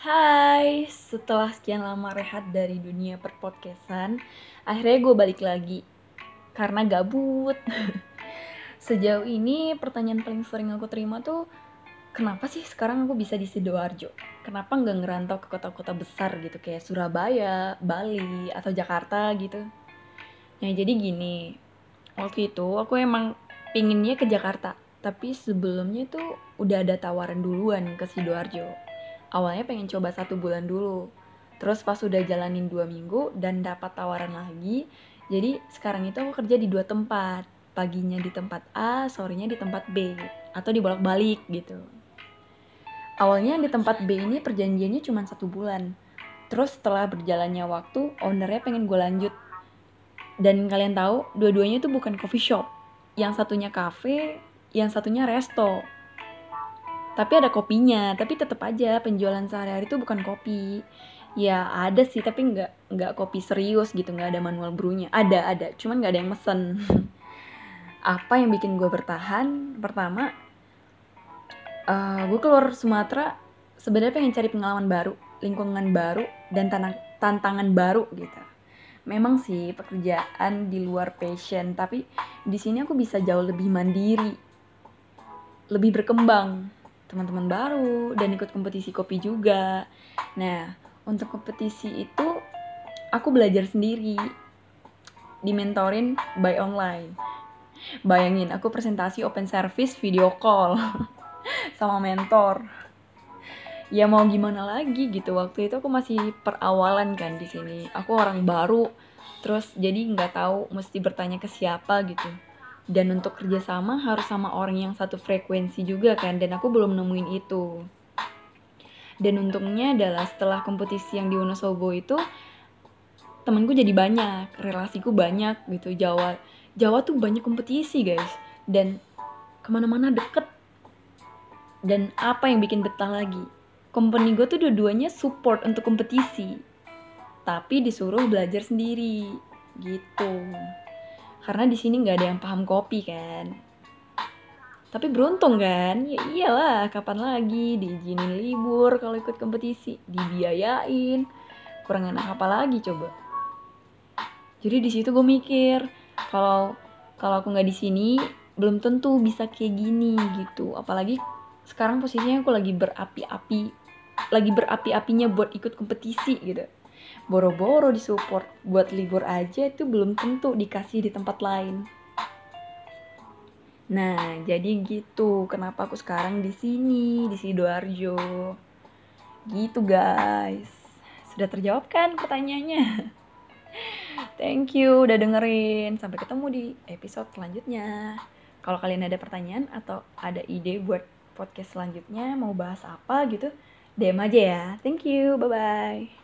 Hai, setelah sekian lama rehat dari dunia perpodcastan, akhirnya gue balik lagi karena gabut. Sejauh ini pertanyaan paling sering aku terima tuh, kenapa sih sekarang aku bisa di Sidoarjo? Kenapa nggak ngerantau ke kota-kota besar gitu kayak Surabaya, Bali, atau Jakarta gitu? Nah jadi gini, waktu itu aku emang pinginnya ke Jakarta, tapi sebelumnya tuh udah ada tawaran duluan ke Sidoarjo awalnya pengen coba satu bulan dulu. Terus pas udah jalanin dua minggu dan dapat tawaran lagi jadi sekarang itu aku kerja di dua tempat. Paginya di tempat A sorenya di tempat B atau dibolak-balik gitu. Awalnya di tempat B ini perjanjiannya cuma satu bulan. Terus setelah berjalannya waktu ownernya pengen gue lanjut. Dan kalian tahu dua-duanya itu bukan coffee shop. Yang satunya cafe yang satunya resto tapi ada kopinya tapi tetap aja penjualan sehari-hari itu bukan kopi. Ya ada sih tapi nggak nggak kopi serius gitu nggak ada manual brewnya. Ada ada cuman nggak ada yang mesen apa yang bikin gue bertahan? Pertama uh, eh, gue keluar Sumatera sebenarnya pengen cari pengalaman baru lingkungan baru dan tanang, tantangan baru gitu. Memang sih pekerjaan di luar passion tapi di sini aku bisa jauh lebih mandiri lebih berkembang teman-teman baru dan ikut kompetisi kopi juga. Nah, untuk kompetisi itu aku belajar sendiri. Dimentorin by online. Bayangin, aku presentasi open service video call sama mentor. Ya mau gimana lagi gitu. Waktu itu aku masih perawalan kan di sini. Aku orang baru, terus jadi nggak tahu mesti bertanya ke siapa gitu dan untuk kerjasama harus sama orang yang satu frekuensi juga kan dan aku belum nemuin itu. Dan untungnya adalah setelah kompetisi yang di Wonosobo itu temanku jadi banyak relasiku banyak gitu. Jawa Jawa tuh banyak kompetisi guys. Dan ke mana-mana deket. Dan apa yang bikin betah lagi? Company gue tuh dua-duanya support untuk kompetisi. Tapi disuruh belajar sendiri. Gitu karena di sini nggak ada yang paham kopi kan? Tapi beruntung kan? Ya iyalah kapan lagi diizinin libur kalau ikut kompetisi? Dibiayain. Kurang enak apa lagi coba? Jadi di situ gue mikir kalau kalau aku nggak di sini belum tentu bisa kayak gini gitu. Apalagi sekarang posisinya aku lagi berapi-api lagi berapi-apinya buat ikut kompetisi gitu boro-boro disupport buat libur aja itu belum tentu dikasih di tempat lain. Nah, jadi gitu. Kenapa aku sekarang di sini, di Sidoarjo. Gitu, guys. Sudah terjawab kan pertanyaannya? Thank you udah dengerin. Sampai ketemu di episode selanjutnya. Kalau kalian ada pertanyaan atau ada ide buat podcast selanjutnya, mau bahas apa gitu, DM aja ya. Thank you. Bye-bye.